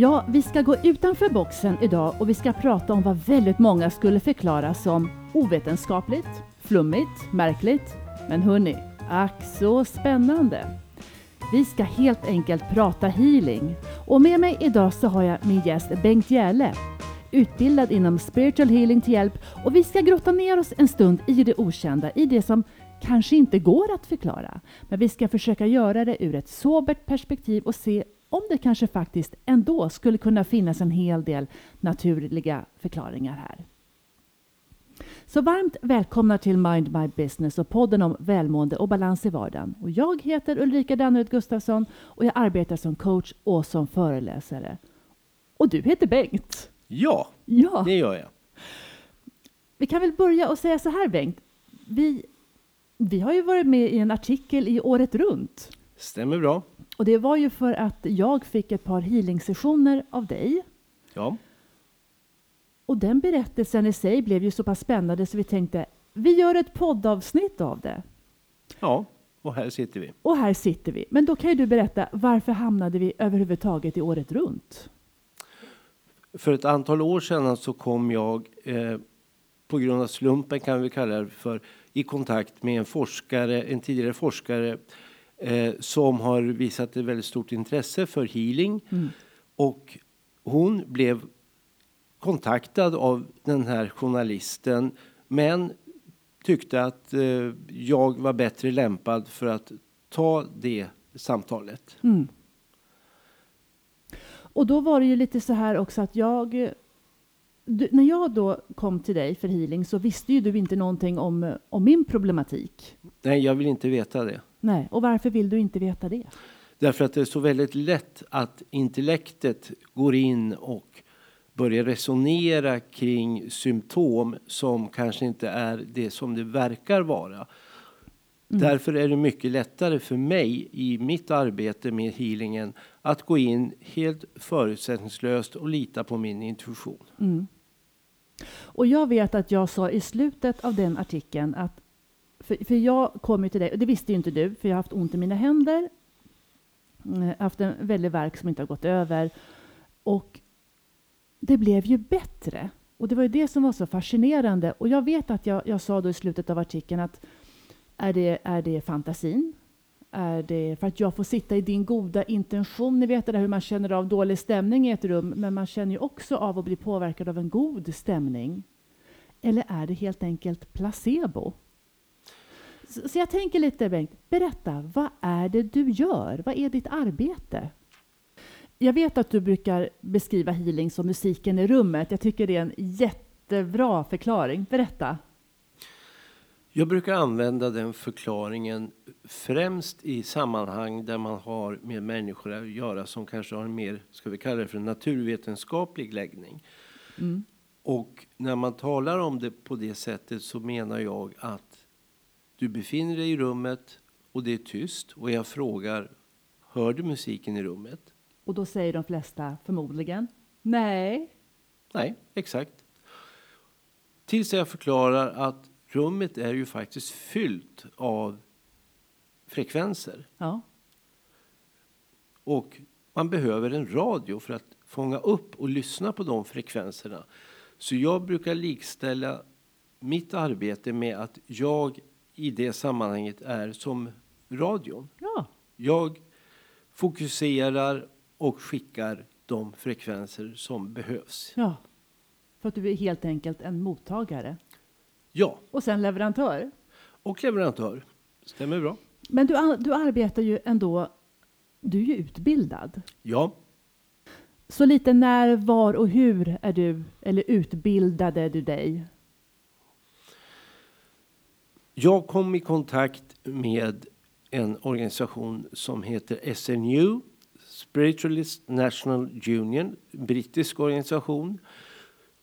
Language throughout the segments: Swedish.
Ja, vi ska gå utanför boxen idag och vi ska prata om vad väldigt många skulle förklara som ovetenskapligt, flummigt, märkligt. Men hörni, ack så spännande! Vi ska helt enkelt prata healing. Och med mig idag så har jag min gäst Bengt Järle, utbildad inom spiritual healing till hjälp och vi ska grotta ner oss en stund i det okända, i det som kanske inte går att förklara. Men vi ska försöka göra det ur ett sobert perspektiv och se om det kanske faktiskt ändå skulle kunna finnas en hel del naturliga förklaringar här. Så varmt välkomna till Mind My Business och podden om välmående och balans i vardagen. Och jag heter Ulrika Danneryd Gustafsson och jag arbetar som coach och som föreläsare. Och du heter Bengt? Ja, Ja. det gör jag. Vi kan väl börja och säga så här Bengt. Vi, vi har ju varit med i en artikel i Året Runt. Stämmer bra. Och det var ju för att jag fick ett par healing-sessioner av dig. Ja, Och den berättelsen i sig blev ju så pass spännande så vi tänkte vi gör ett poddavsnitt av det. ja, och här sitter vi. Och här sitter vi. Men då kan ju du berätta varför hamnade vi överhuvudtaget i Året Runt? För ett antal år sedan så kom jag eh, på grund av slumpen kan vi kalla det för i kontakt med en forskare, en tidigare forskare eh, som har visat ett väldigt stort intresse för healing. Och hon blev kontaktad av den här journalisten men tyckte att eh, jag var bättre lämpad för att ta det samtalet. Och då var det ju lite så här också att jag du, när jag då kom till dig för healing så visste ju du inte någonting om, om min problematik. Nej, jag vill inte veta det. Nej, och varför vill du inte veta det? Därför att det är så väldigt lätt att intellektet går in och börjar resonera kring symptom som kanske inte är det som det verkar vara. Därför är det mycket lättare för mig i mitt arbete med healingen att gå in helt förutsättningslöst och lita på min intuition. Och jag vet att jag sa i slutet av den artikeln att, för, för jag kom ju till dig, och det visste ju inte du, för jag har haft ont i mina händer, mm, haft en väldig värk som inte har gått över. Och det blev ju bättre. Och det var ju det som var så fascinerande. Och jag vet att jag, jag sa då i slutet av artikeln att är det, är det fantasin? Är det för att jag får sitta i din goda intention? Ni vet det där hur man känner av dålig stämning i ett rum, men man känner ju också av att bli påverkad av en god stämning. Eller är det helt enkelt placebo? Så, jag tänker lite, Bengt, berätta, vad är det du gör? Vad är ditt arbete? Jag vet att du brukar beskriva healing som musiken i rummet. Jag tycker det är en jättebra förklaring. Berätta. Jag brukar använda den förklaringen främst i sammanhang där man har med människor att göra som kanske har en mer, ska vi kalla det för en naturvetenskaplig läggning. Och när man talar om det på det sättet så menar jag att du befinner dig i rummet och det är tyst och jag frågar, hör du musiken i rummet? Och då säger de flesta förmodligen nej. Nej, exakt. Tills jag förklarar att rummet är ju faktiskt fyllt av frekvenser. Ja. Och man behöver en radio för att fånga upp och lyssna på de frekvenserna. Så jag brukar likställa mitt arbete med att jag i det sammanhanget är som radion. ja. Jag fokuserar och skickar de frekvenser som behövs. Ja. För att du är helt enkelt en mottagare. Ja, Och sen leverantör. och leverantör. Stämmer bra. Men du, du arbetar ju ändå, du är ju utbildad. Ja, Så lite när, var och hur är du, eller utbildade du dig? Jag kom i kontakt med en organisation som heter SNU, Spiritualist National Union, brittisk organisation.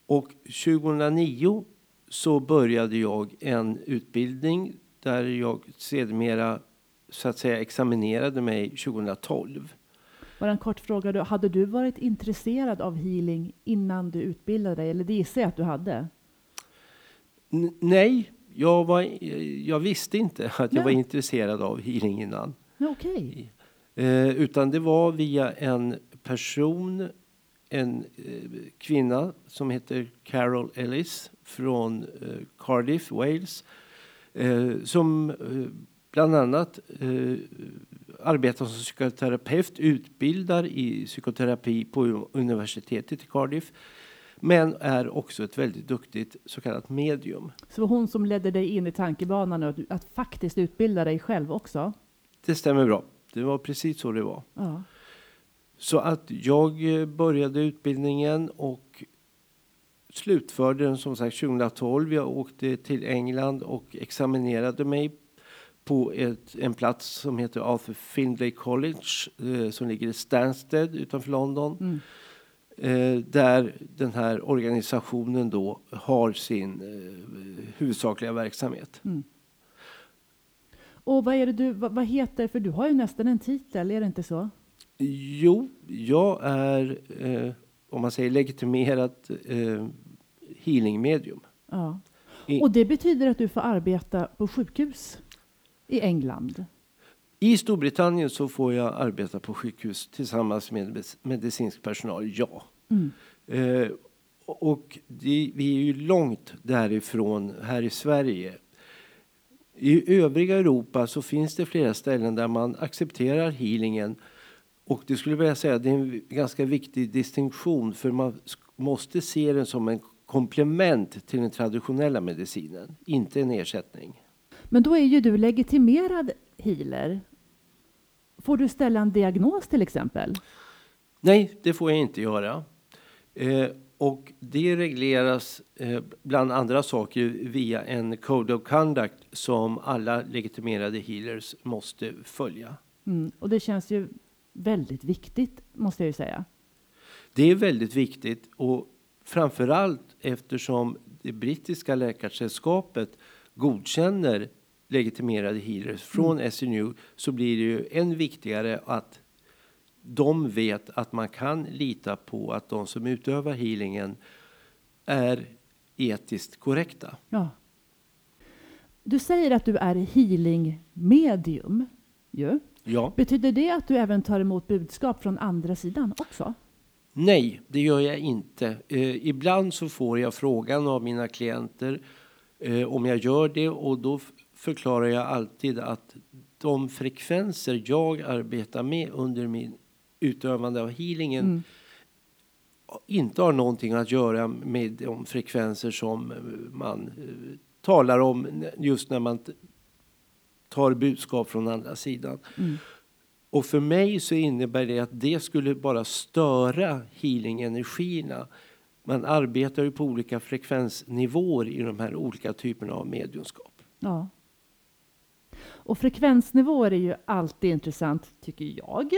Och 2009 så började jag en utbildning där jag sedermera så att säga examinerade mig 2012. Bara en kort fråga, då. hade du varit intresserad av healing innan du utbildade dig? Eller det gissar jag att du hade. N- nej, jag, var, jag visste inte att jag Nej. var intresserad av healing innan. Okej. Eh, utan det var via en person en eh, kvinna som heter Carol Ellis från eh, Cardiff, Wales. Som bland annat arbetar som psykoterapeut, utbildar i psykoterapi på universitetet i Cardiff. Men är också ett väldigt duktigt så kallat medium. Så hon som ledde dig in i tankebanan att, att faktiskt utbilda dig själv också? Det stämmer bra. Det var precis så det var. Ja. Så att jag eh, började utbildningen och slutförde den som sagt 2012. Jag åkte till England och examinerade mig på ett, en plats som heter Arthur Findlay College eh, som ligger i Stansted utanför London. Mm. Eh, där den här organisationen då har sin eh, huvudsakliga verksamhet. Mm. Och vad är det du, vad, vad heter, för du har ju nästan en titel, är det inte så? Jo, jag är, eh, om man säger legitimerat eh, healingmedium. Ja. Och det betyder att du får arbeta på sjukhus i England? I Storbritannien så får jag arbeta på sjukhus tillsammans med medicinsk personal, ja. Mm. Eh, och det, vi är ju långt därifrån här i Sverige. I övriga Europa så finns det flera ställen där man accepterar healingen. Och det skulle jag säga det är en ganska viktig distinktion för man måste se den som en komplement till den traditionella medicinen, inte en ersättning. Men då är ju du legitimerad healer. Får du ställa en diagnos till exempel? Nej, det får jag inte göra. Eh, och det regleras eh, bland andra saker via en Code of Conduct som alla legitimerade healers måste följa. Mm. Och det känns ju väldigt viktigt, måste jag ju säga. Det är väldigt viktigt och framförallt eftersom det brittiska läkarsällskapet godkänner legitimerade healers från SNU så blir det ju än viktigare att de vet att man kan lita på att de som utövar healingen är etiskt korrekta. Ja. Du säger att du är healing medium. Ju. Ja. Betyder det att du även tar emot budskap från andra sidan också? Nej, det gör jag inte. Eh, ibland så får jag frågan av mina klienter eh, om jag gör det och då förklarar jag alltid att de frekvenser jag arbetar med under min utövande av healingen Mm. inte har någonting att göra med de frekvenser som man eh, talar om just när man tar budskap från andra sidan. Mm. Och för mig så innebär det att det skulle bara störa healing-energierna. Man arbetar ju på olika frekvensnivåer i de här olika typerna av mediumskap. Ja. Och frekvensnivåer är ju alltid intressant, tycker jag.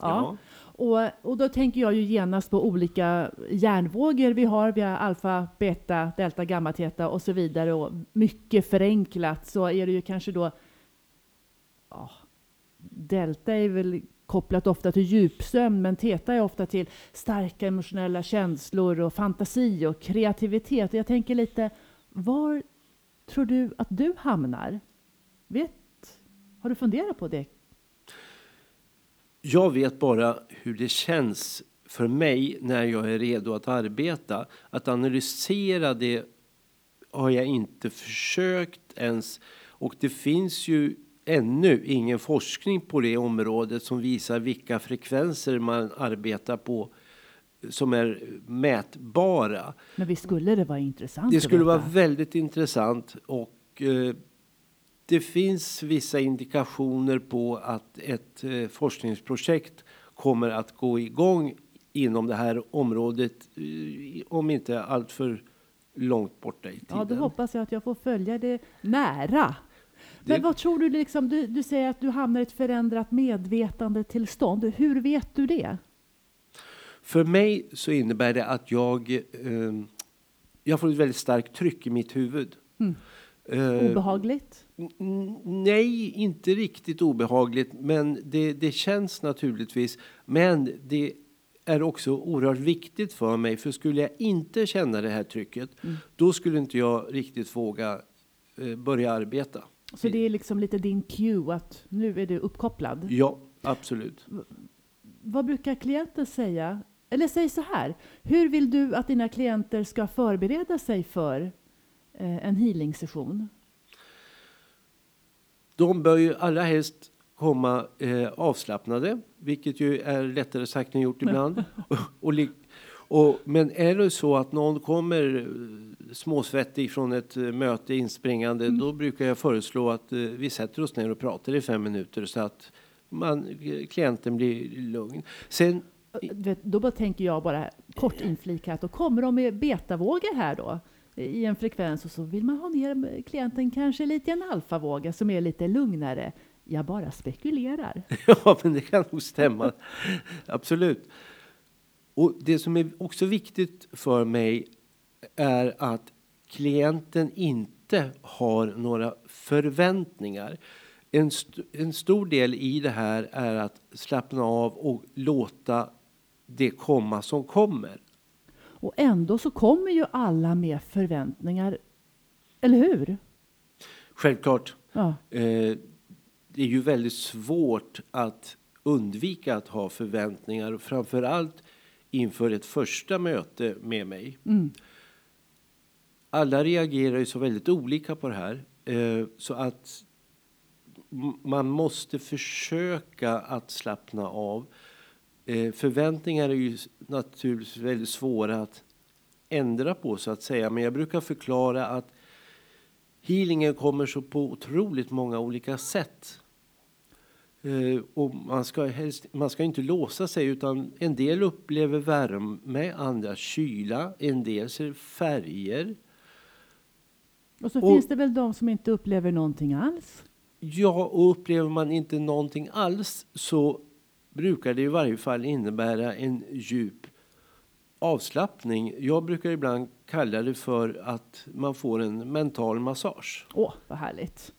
Ja. Och, och då tänker jag ju genast på olika hjärnvågor vi har. Vi har alfa, beta, delta, gamma, teta och så vidare. Och mycket förenklat så är det ju kanske då... Ja, delta är väl kopplat ofta till djupsömn, men teta är ofta till starka emotionella känslor och fantasi och kreativitet. Och jag tänker lite, var tror du att du hamnar? Vet, har du funderat på det? Jag vet bara hur det känns för mig när jag är redo att arbeta. Att analysera det har jag inte försökt ens. Och det finns ju ännu ingen forskning på det området som visar vilka frekvenser man arbetar på som är mätbara. Men visst skulle det vara intressant Det skulle vara väldigt intressant och eh, det finns vissa indikationer på att ett eh, forskningsprojekt kommer att gå igång inom det här området eh, om inte allt för långt borta i tiden. Ja, då hoppas jag att jag får följa det nära. Men Det- vad tror du, liksom, du, du säger att du hamnar i ett förändrat medvetandetillstånd. Hur vet du det? För mig så innebär det att jag, eh, jag får ett väldigt starkt tryck i mitt huvud. Mm. Eh, Obehagligt? Nej, inte riktigt obehagligt, men det, det känns naturligtvis. Men det är också oerhört viktigt för mig, för skulle jag inte känna det här trycket, då skulle inte jag riktigt våga eh, börja arbeta. Så det är liksom lite din cue att nu är du uppkopplad. Ja, absolut. Vad brukar klienter säga Eller säg så här, hur vill du att dina klienter ska förbereda sig för eh, en healing-session? De bör ju allra helst komma eh, avslappnade, vilket ju är lättare sagt än gjort ibland. och, och, men är det så att någon kommer eh, småsvettig från ett eh, möte inspringande, mm. då brukar jag föreslå att eh, vi sätter oss ner och pratar i fem minuter så att man, klienten blir lugn. Sen, vet, då bara tänker jag bara kort inflikat, då kommer de med betavågor här då i en frekvens och så vill man ha ner klienten kanske lite i en alfavåga som är lite lugnare. Jag bara spekulerar. Ja, men det kan nog stämma. Absolut. Och det som är också viktigt för mig är att klienten inte har några förväntningar. En, st en stor del i det här är att slappna av och låta det komma som kommer. Och ändå så kommer ju alla med förväntningar, eller hur? Självklart. Ja. Eh, det är ju väldigt svårt att undvika att ha förväntningar och framförallt inför ett första möte med mig. Mm. Alla reagerar ju så väldigt olika på det här eh, så att man måste försöka att slappna av. Eh, förväntningar är ju naturligtvis väldigt svåra att ändra på så att säga. Men jag brukar förklara att healingen kommer så på otroligt många olika sätt. Eh, och man ska, helst, man ska inte låsa sig utan en del upplever värme, andra kyla, en del ser färger. Och så och, finns det väl de som inte upplever någonting alls? Ja, och upplever man inte någonting alls så brukar det i varje fall innebära en djup avslappning. Jag brukar ibland kalla det för att man får en mental massage. Åh, vad härligt.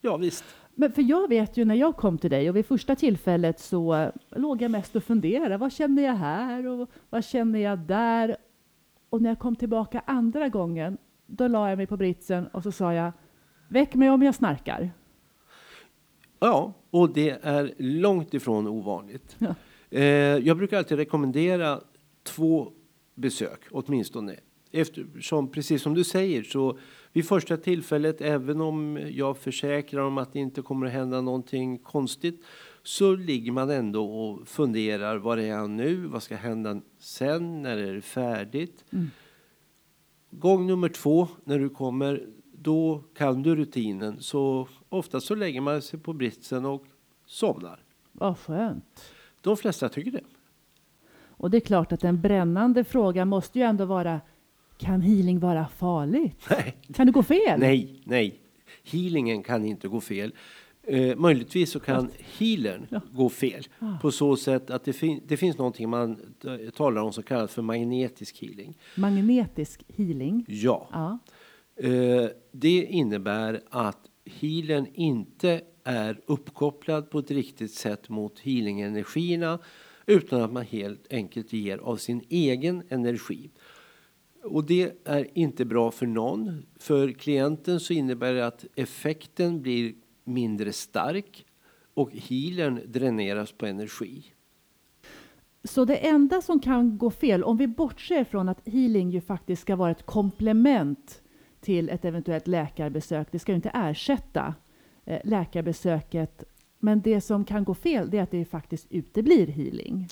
Ja, visst. Men för jag vet ju när jag kom till dig och vid första tillfället så låg jag mest och funderade. Vad känner jag här och vad känner jag där? Och när jag kom tillbaka andra gången, då la jag mig på britsen och så sa jag Väck mig om jag snarkar. Ja, och det är långt ifrån ovanligt. Ja. Eh, jag brukar alltid rekommendera två besök åtminstone. Eftersom, precis som du säger, så vid första tillfället, även om jag försäkrar om att det inte kommer att hända någonting konstigt, så ligger man ändå och funderar. Var är jag nu? Vad ska hända sen? När är det färdigt? Mm. Gång nummer två, när du kommer, då kan du rutinen. Så ofta så lägger man sig på britsen och somnar. Vad skönt. De flesta tycker det. Och det är klart att en brännande fråga måste ju ändå vara kan healing vara farligt? Nej. Kan det gå fel? Nej, nej. Healingen kan inte gå fel. Eh, möjligtvis så kan healern ja. gå fel ah. på så sätt att det, fin det finns någonting man talar om som kallas för magnetisk healing. Magnetisk healing? Ja. Ah. Eh, det innebär att healern inte är uppkopplad på ett riktigt sätt mot healingenergierna utan att man helt enkelt ger av sin egen energi. Och det är inte bra för någon. För klienten så innebär det att effekten blir mindre stark och healern dräneras på energi. Så det enda som kan gå fel, om vi bortser från att healing ju faktiskt ska vara ett komplement till ett eventuellt läkarbesök, det ska ju inte ersätta eh, läkarbesöket, men det som kan gå fel det är att det faktiskt uteblir healing.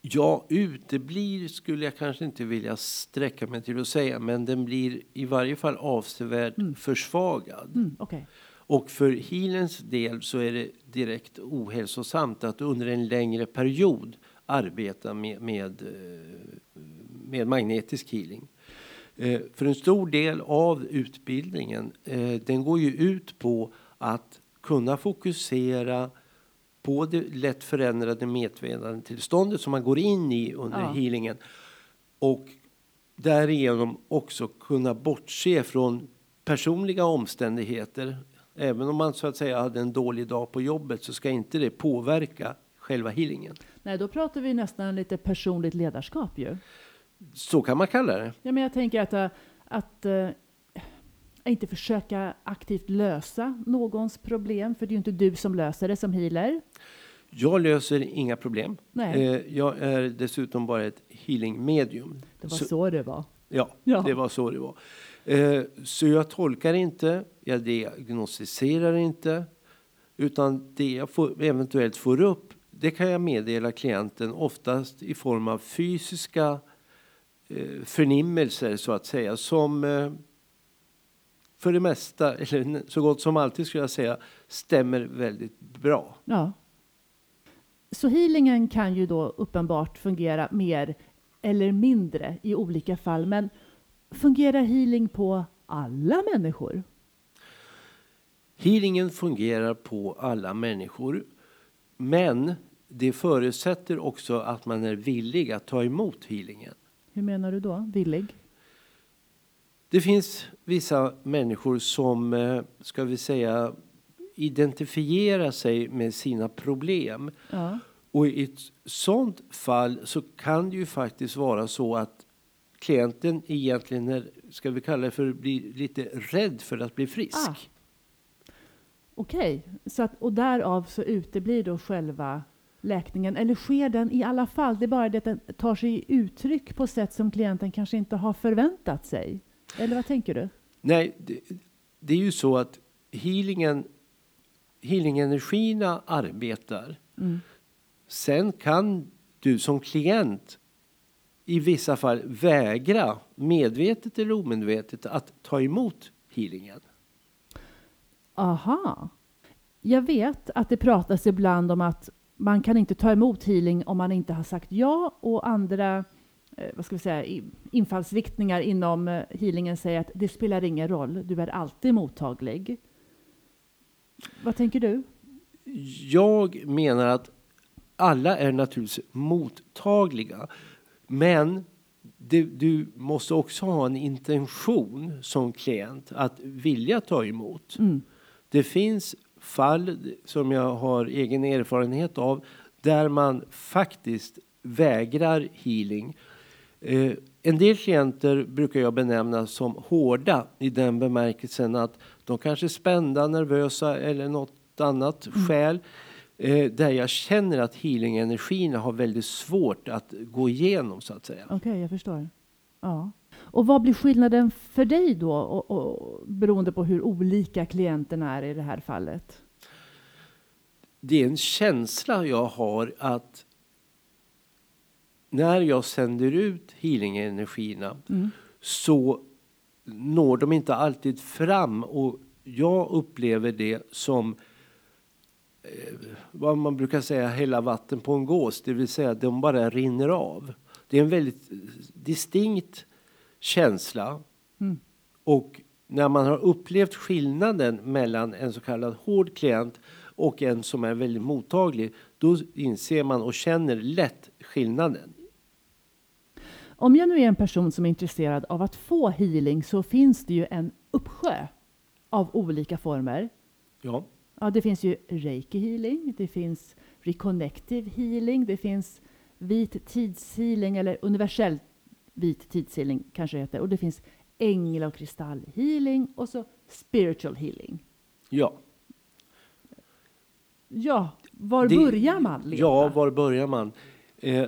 Ja, uteblir skulle jag kanske inte vilja sträcka mig till att säga, men den blir i varje fall avsevärt mm. försvagad. Mm, okay. Och för healens del så är det direkt ohälsosamt att under en längre period arbeta med, med, eh, med magnetisk healing. Eh, för en stor del av utbildningen, eh, den går ju ut på att kunna fokusera på det lätt förändrade medvetandetillståndet som man går in i under ja. healingen. Och därigenom också kunna bortse från personliga omständigheter. Även om man så att säga hade en dålig dag på jobbet så ska inte det påverka själva healingen. Nej, då pratar vi nästan lite personligt ledarskap ju. Så kan man kalla det. Ja, men jag tänker att, att, att äh, inte försöka aktivt lösa någons problem, för det är ju inte du som löser det som healer. Jag löser inga problem. Nej. Eh, jag är dessutom bara ett healing medium. Det var så, det var. Ja, Ja. det var så det var. Eh, så jag tolkar inte, jag diagnostiserar inte. Utan det jag får, eventuellt får upp, det kan jag meddela klienten oftast i form av fysiska eh, förnimmelser så att säga. Som eh, för det mesta, eller så gott som alltid skulle jag säga, stämmer väldigt bra. Ja. Så healingen kan ju då uppenbart fungera mer eller mindre i olika fall. Men fungerar healing på alla människor? Healingen fungerar på alla människor. Men det förutsätter också att man är villig att ta emot healingen. Hur menar du då? Villig? Det finns vissa människor som, eh, ska vi säga, identifierar sig med sina problem. Ja. Och i ett sådant fall så kan det ju faktiskt vara så att klienten egentligen är, ska vi kalla det för, blir lite rädd för att bli frisk. Ah. Okej, så att, och därav så uteblir då själva läkningen. Eller sker den i alla fall? Det är bara det att den tar sig uttryck på sätt som klienten kanske inte har förväntat sig. Eller vad tänker du? Nej, det, det är ju så att healingen, healingenergierna arbetar. Mm. Sen kan du som klient i vissa fall vägra, medvetet eller omedvetet, att ta emot healingen. Aha. Jag vet att det pratas ibland om att man kan inte ta emot healing om man inte har sagt ja och andra eh, vad ska vi säga, infallsriktningar inom eh, healingen säger att det spelar ingen roll, du är alltid mottaglig. Vad tänker du? Jag menar att alla är naturligtvis mottagliga. Men det, du måste också ha en intention som klient att vilja ta emot. Mm. Det finns fall som jag har egen erfarenhet av där man faktiskt vägrar healing. Eh, en del klienter brukar jag benämna som hårda i den bemärkelsen att de kanske är spända, nervösa eller något annat skäl eh, där jag känner att healingenergierna har väldigt svårt att gå igenom så att säga. Okej, jag förstår. Ja. Och vad blir skillnaden för dig då, och, och, beroende på hur olika klienterna är i det här fallet? det är en känsla jag har att när jag sänder ut healingenergierna Mm. så når de inte alltid fram och jag upplever det som eh, vad man brukar säga hälla vatten på en gås, det vill säga de bara rinner av. Det är en väldigt distinkt känsla Mm. och när man har upplevt skillnaden mellan en så kallad hård klient och en som är väldigt mottaglig, då inser man och känner lätt skillnaden. Om jag nu är en person som är intresserad av att få healing så finns det ju en uppsjö av olika former. Ja, Ja, det finns ju reiki healing, det finns reconnective healing, det finns vit tidshealing eller universell vit tidshealing kanske det heter och det finns ängla och kristallhealing och så spiritual healing. ja. Ja, var Det- börjar man leta? Ja, var börjar man? Eh,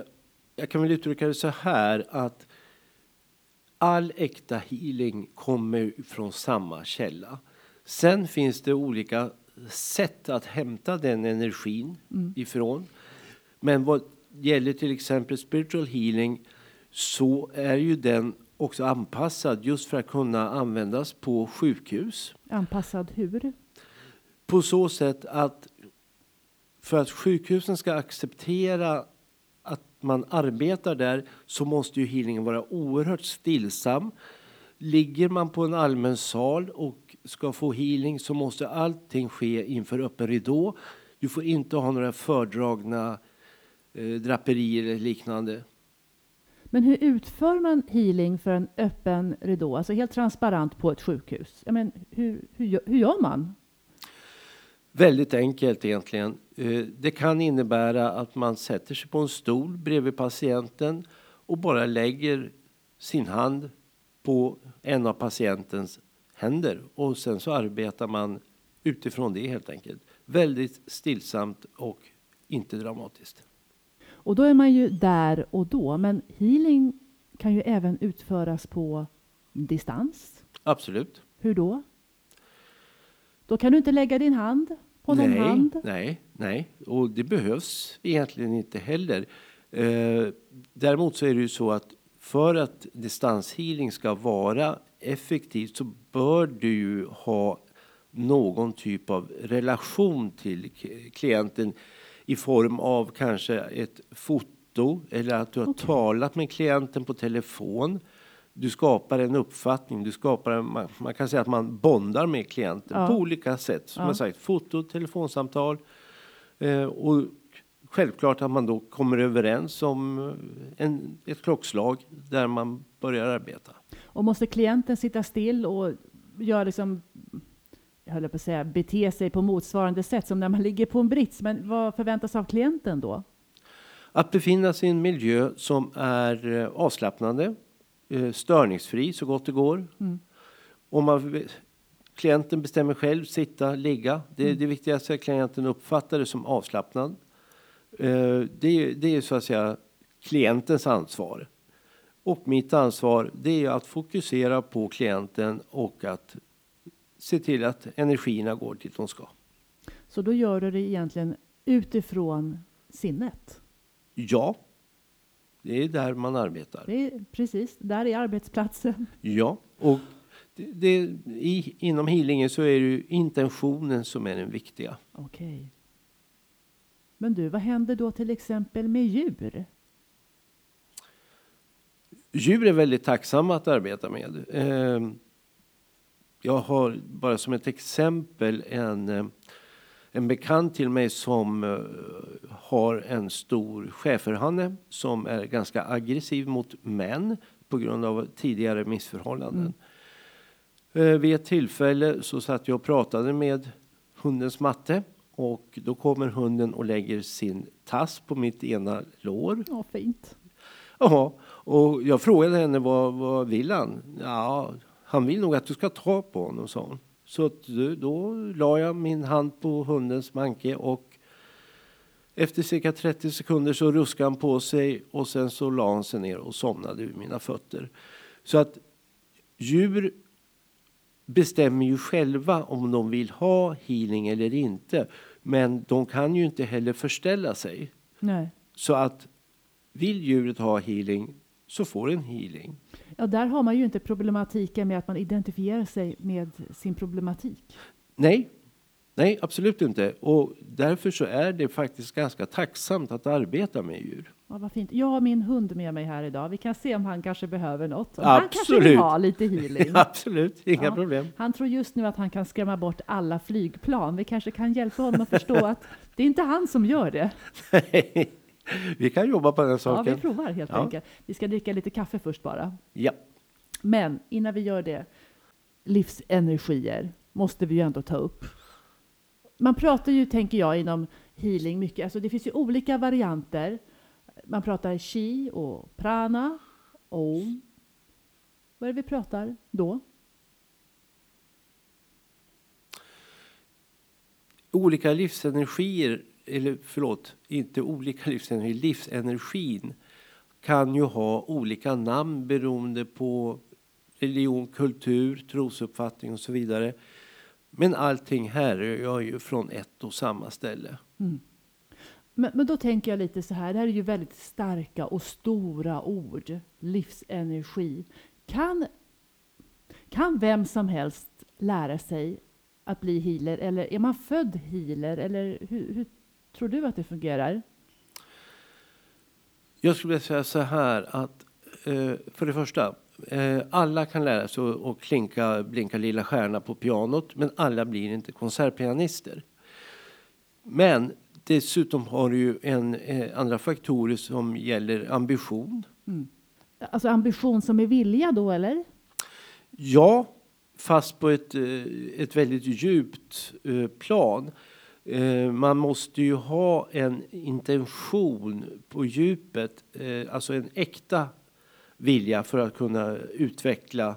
jag kan väl uttrycka det så här att all äkta healing kommer från samma källa. Sen finns det olika sätt att hämta den energin ifrån. Men vad gäller till exempel spiritual healing så är ju den också anpassad just för att kunna användas på sjukhus. Anpassad hur? På så sätt att för att sjukhusen ska acceptera att man arbetar där så måste ju healingen vara oerhört stillsam. Ligger man på en allmän sal och ska få healing så måste allting ske inför öppen ridå. Du får inte ha några fördragna eh, draperier eller liknande. Men hur utför man healing för en öppen ridå, alltså helt transparent på ett sjukhus? Jag men, hur, hur, gör- hur gör man? Väldigt enkelt egentligen. Eh, det kan innebära att man sätter sig på en stol bredvid patienten och bara lägger sin hand på en av patientens händer och sen så arbetar man utifrån det helt enkelt. Väldigt stillsamt och inte dramatiskt. Och då är man ju där och då. Men healing kan ju även utföras på distans. Absolut. Hur då? Då kan du inte lägga din hand på någon nej, hand. Nej, nej, och det behövs egentligen inte heller. Eh, däremot så är det ju så att för att distanshealing ska vara effektivt så bör du ju ha någon typ av relation till klienten i form av kanske ett foto eller att du har Okej. talat med klienten på telefon. Du skapar en uppfattning, du skapar en, man, man kan säga att man bondar med klienten Ja. på olika sätt. Som Ja. jag sagt, foto, telefonsamtal eh, och självklart att man då kommer överens om eh, en, ett klockslag där man börjar arbeta. Och måste klienten sitta still och göra liksom, jag höll på att säga, bete sig på motsvarande sätt som när man ligger på en brits. Men vad förväntas av klienten då? Att befinna sig i en miljö som är eh, avslappnande, eh, störningsfri så gott det går. Mm. Om man, klienten bestämmer själv, sitta, ligga. Det, Mm. det viktigaste är att klienten uppfattar det som avslappnad. Eh, Det, är- det är så att säga klientens ansvar. Och mitt ansvar det är att fokusera på klienten och att se till att energierna går dit de ska. Så då gör du det egentligen utifrån sinnet. Ja, det är där man arbetar. Det är precis, där är arbetsplatsen. Ja, och det, det, i, inom healingen så är det ju intentionen som är den viktiga. Okej. Men du, vad händer då till exempel med djur? Djur är väldigt tacksamma att arbeta med. Eh, jag har bara som ett exempel en, eh, en bekant till mig som eh, har en stor schäferhanne som är ganska aggressiv mot män på grund av tidigare missförhållanden. Eh, vid ett tillfälle så satt jag och pratade med hundens matte och då kommer hunden och lägger sin tass på mitt ena lår. Ja, fint. Ja, och jag frågade henne vad, vad vill han? Ja, han vill nog att du ska ta på honom, sa hon. Så då la jag min hand på hundens manke och efter cirka 30 sekunder så ruskade han på sig och sen så la han sig ner och somnade vid mina fötter. Så att djur bestämmer ju själva om de vill ha healing eller inte. Men de kan ju inte heller förställa sig. Nej. Så att vill djuret ha healing så får den healing. Ja, där har man ju inte problematiken med att man identifierar sig med sin problematik. Nej, nej absolut inte. Och därför så är det faktiskt ganska tacksamt att arbeta med djur. Ja, vad fint. Jag har min hund med mig här idag. Vi kan se om han kanske behöver något. Om Han kanske vill Absolut. ha lite healing. absolut, inga Ja. problem. Han tror just nu att han kan skrämma bort alla flygplan. Vi kanske kan hjälpa honom att förstå att det är inte han som gör det. vi kan jobba på den Ja, saken. vi provar helt Ja. enkelt. Vi ska dricka lite kaffe först bara. Ja, Men innan vi gör det, livsenergier måste vi ju ändå ta upp. Man pratar ju, tänker jag, inom healing mycket. Alltså det finns ju olika varianter. Man pratar chi och prana, om. Vad är det vi pratar då? olika livsenergier, eller förlåt, inte olika livsenergi. livsenergin kan ju ha olika namn beroende på religion, kultur, trosuppfattning och så vidare. Men allting härrör ju från ett och samma ställe. Mm. Men, men då tänker jag lite så här, det här är ju väldigt starka och stora ord. Livsenergi. Kan, kan vem som helst lära sig att bli healer? Eller är man född healer? Eller hur, hur tror du att det fungerar? Jag skulle vilja säga så här att eh, för det första, eh, alla kan lära sig att klinka Blinka lilla stjärna på pianot, men alla blir inte konsertpianister. Men dessutom har du ju en, eh, andra faktorer som gäller ambition. Alltså ambition som är vilja då, eller? Ja, fast på ett, eh, ett väldigt djupt eh, plan. Eh, Man måste ju ha en intention på djupet, eh, alltså en äkta vilja för att kunna utveckla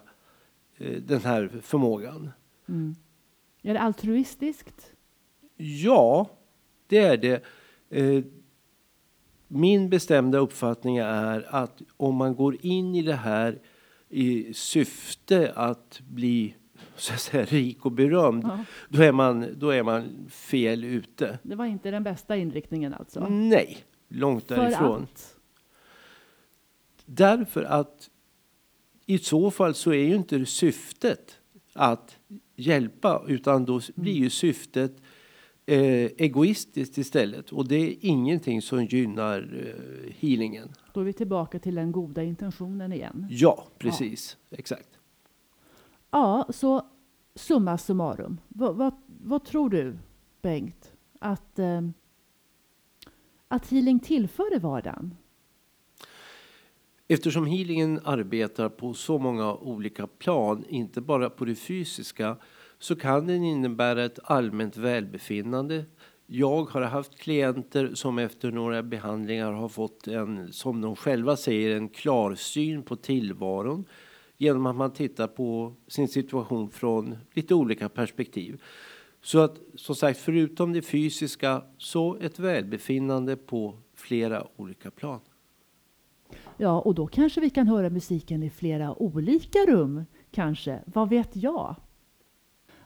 eh, den här förmågan. Är det altruistiskt? Ja, det är det. Min bestämda uppfattning är att om man går in i det här i syfte att bli så att säga, rik och berömd, Ja. då, är man, då är man fel ute. Det var inte den bästa inriktningen alltså. Nej, långt För därifrån. att? Därför att i så fall så är ju inte syftet att hjälpa utan då blir ju syftet eh, egoistiskt istället och det är ingenting som gynnar eh, healingen. Då är vi tillbaka till den goda intentionen igen. Ja, precis. Exakt. Ja, så summa summarum. Vad, vad, vad tror du, Bengt, att, eh, att healing tillför i vardagen? Eftersom healingen arbetar på så många olika plan, inte bara på det fysiska, så kan den innebära ett allmänt välbefinnande. Jag har haft klienter som efter några behandlingar har fått en, som de själva säger, en klarsyn på tillvaron genom att man tittar på sin situation från lite olika perspektiv. Så att som sagt, förutom det fysiska så ett välbefinnande på flera olika plan. Ja, och då kanske vi kan höra musiken i flera olika rum, kanske. Vad vet jag?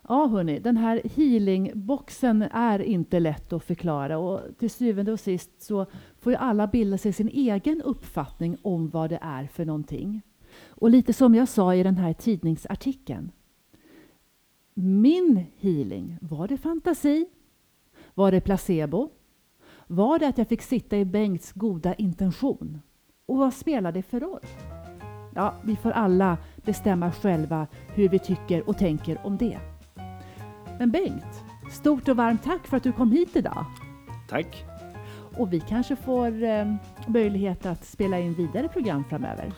Ja, hörni, den här healingboxen är inte lätt att förklara och till syvende och sist så får ju alla bilda sig sin egen uppfattning om vad det är för någonting. Och lite som jag sa i den här tidningsartikeln. Min healing, var det fantasi? Var det placebo? Var det att jag fick sitta i Bengts goda intention? Och vad spelar det för roll? Ja, vi får alla bestämma själva hur vi tycker och tänker om det. Men Bengt, stort och varmt tack för att du kom hit idag. Tack! Och vi kanske får eh, möjlighet att spela in vidare program framöver.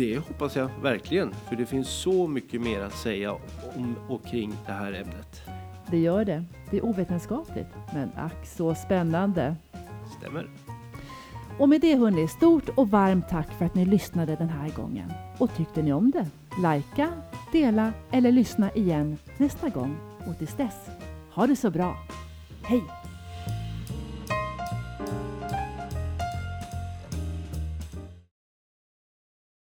Det hoppas jag verkligen, för det finns så mycket mer att säga om och kring det här ämnet. Det gör det. Det är ovetenskapligt, men ack så spännande. Stämmer. Och med det hörni, stort och varmt tack för att ni lyssnade den här gången. Och tyckte ni om det? Lajka, dela eller lyssna igen nästa gång. Och tills dess, ha det så bra. Hej!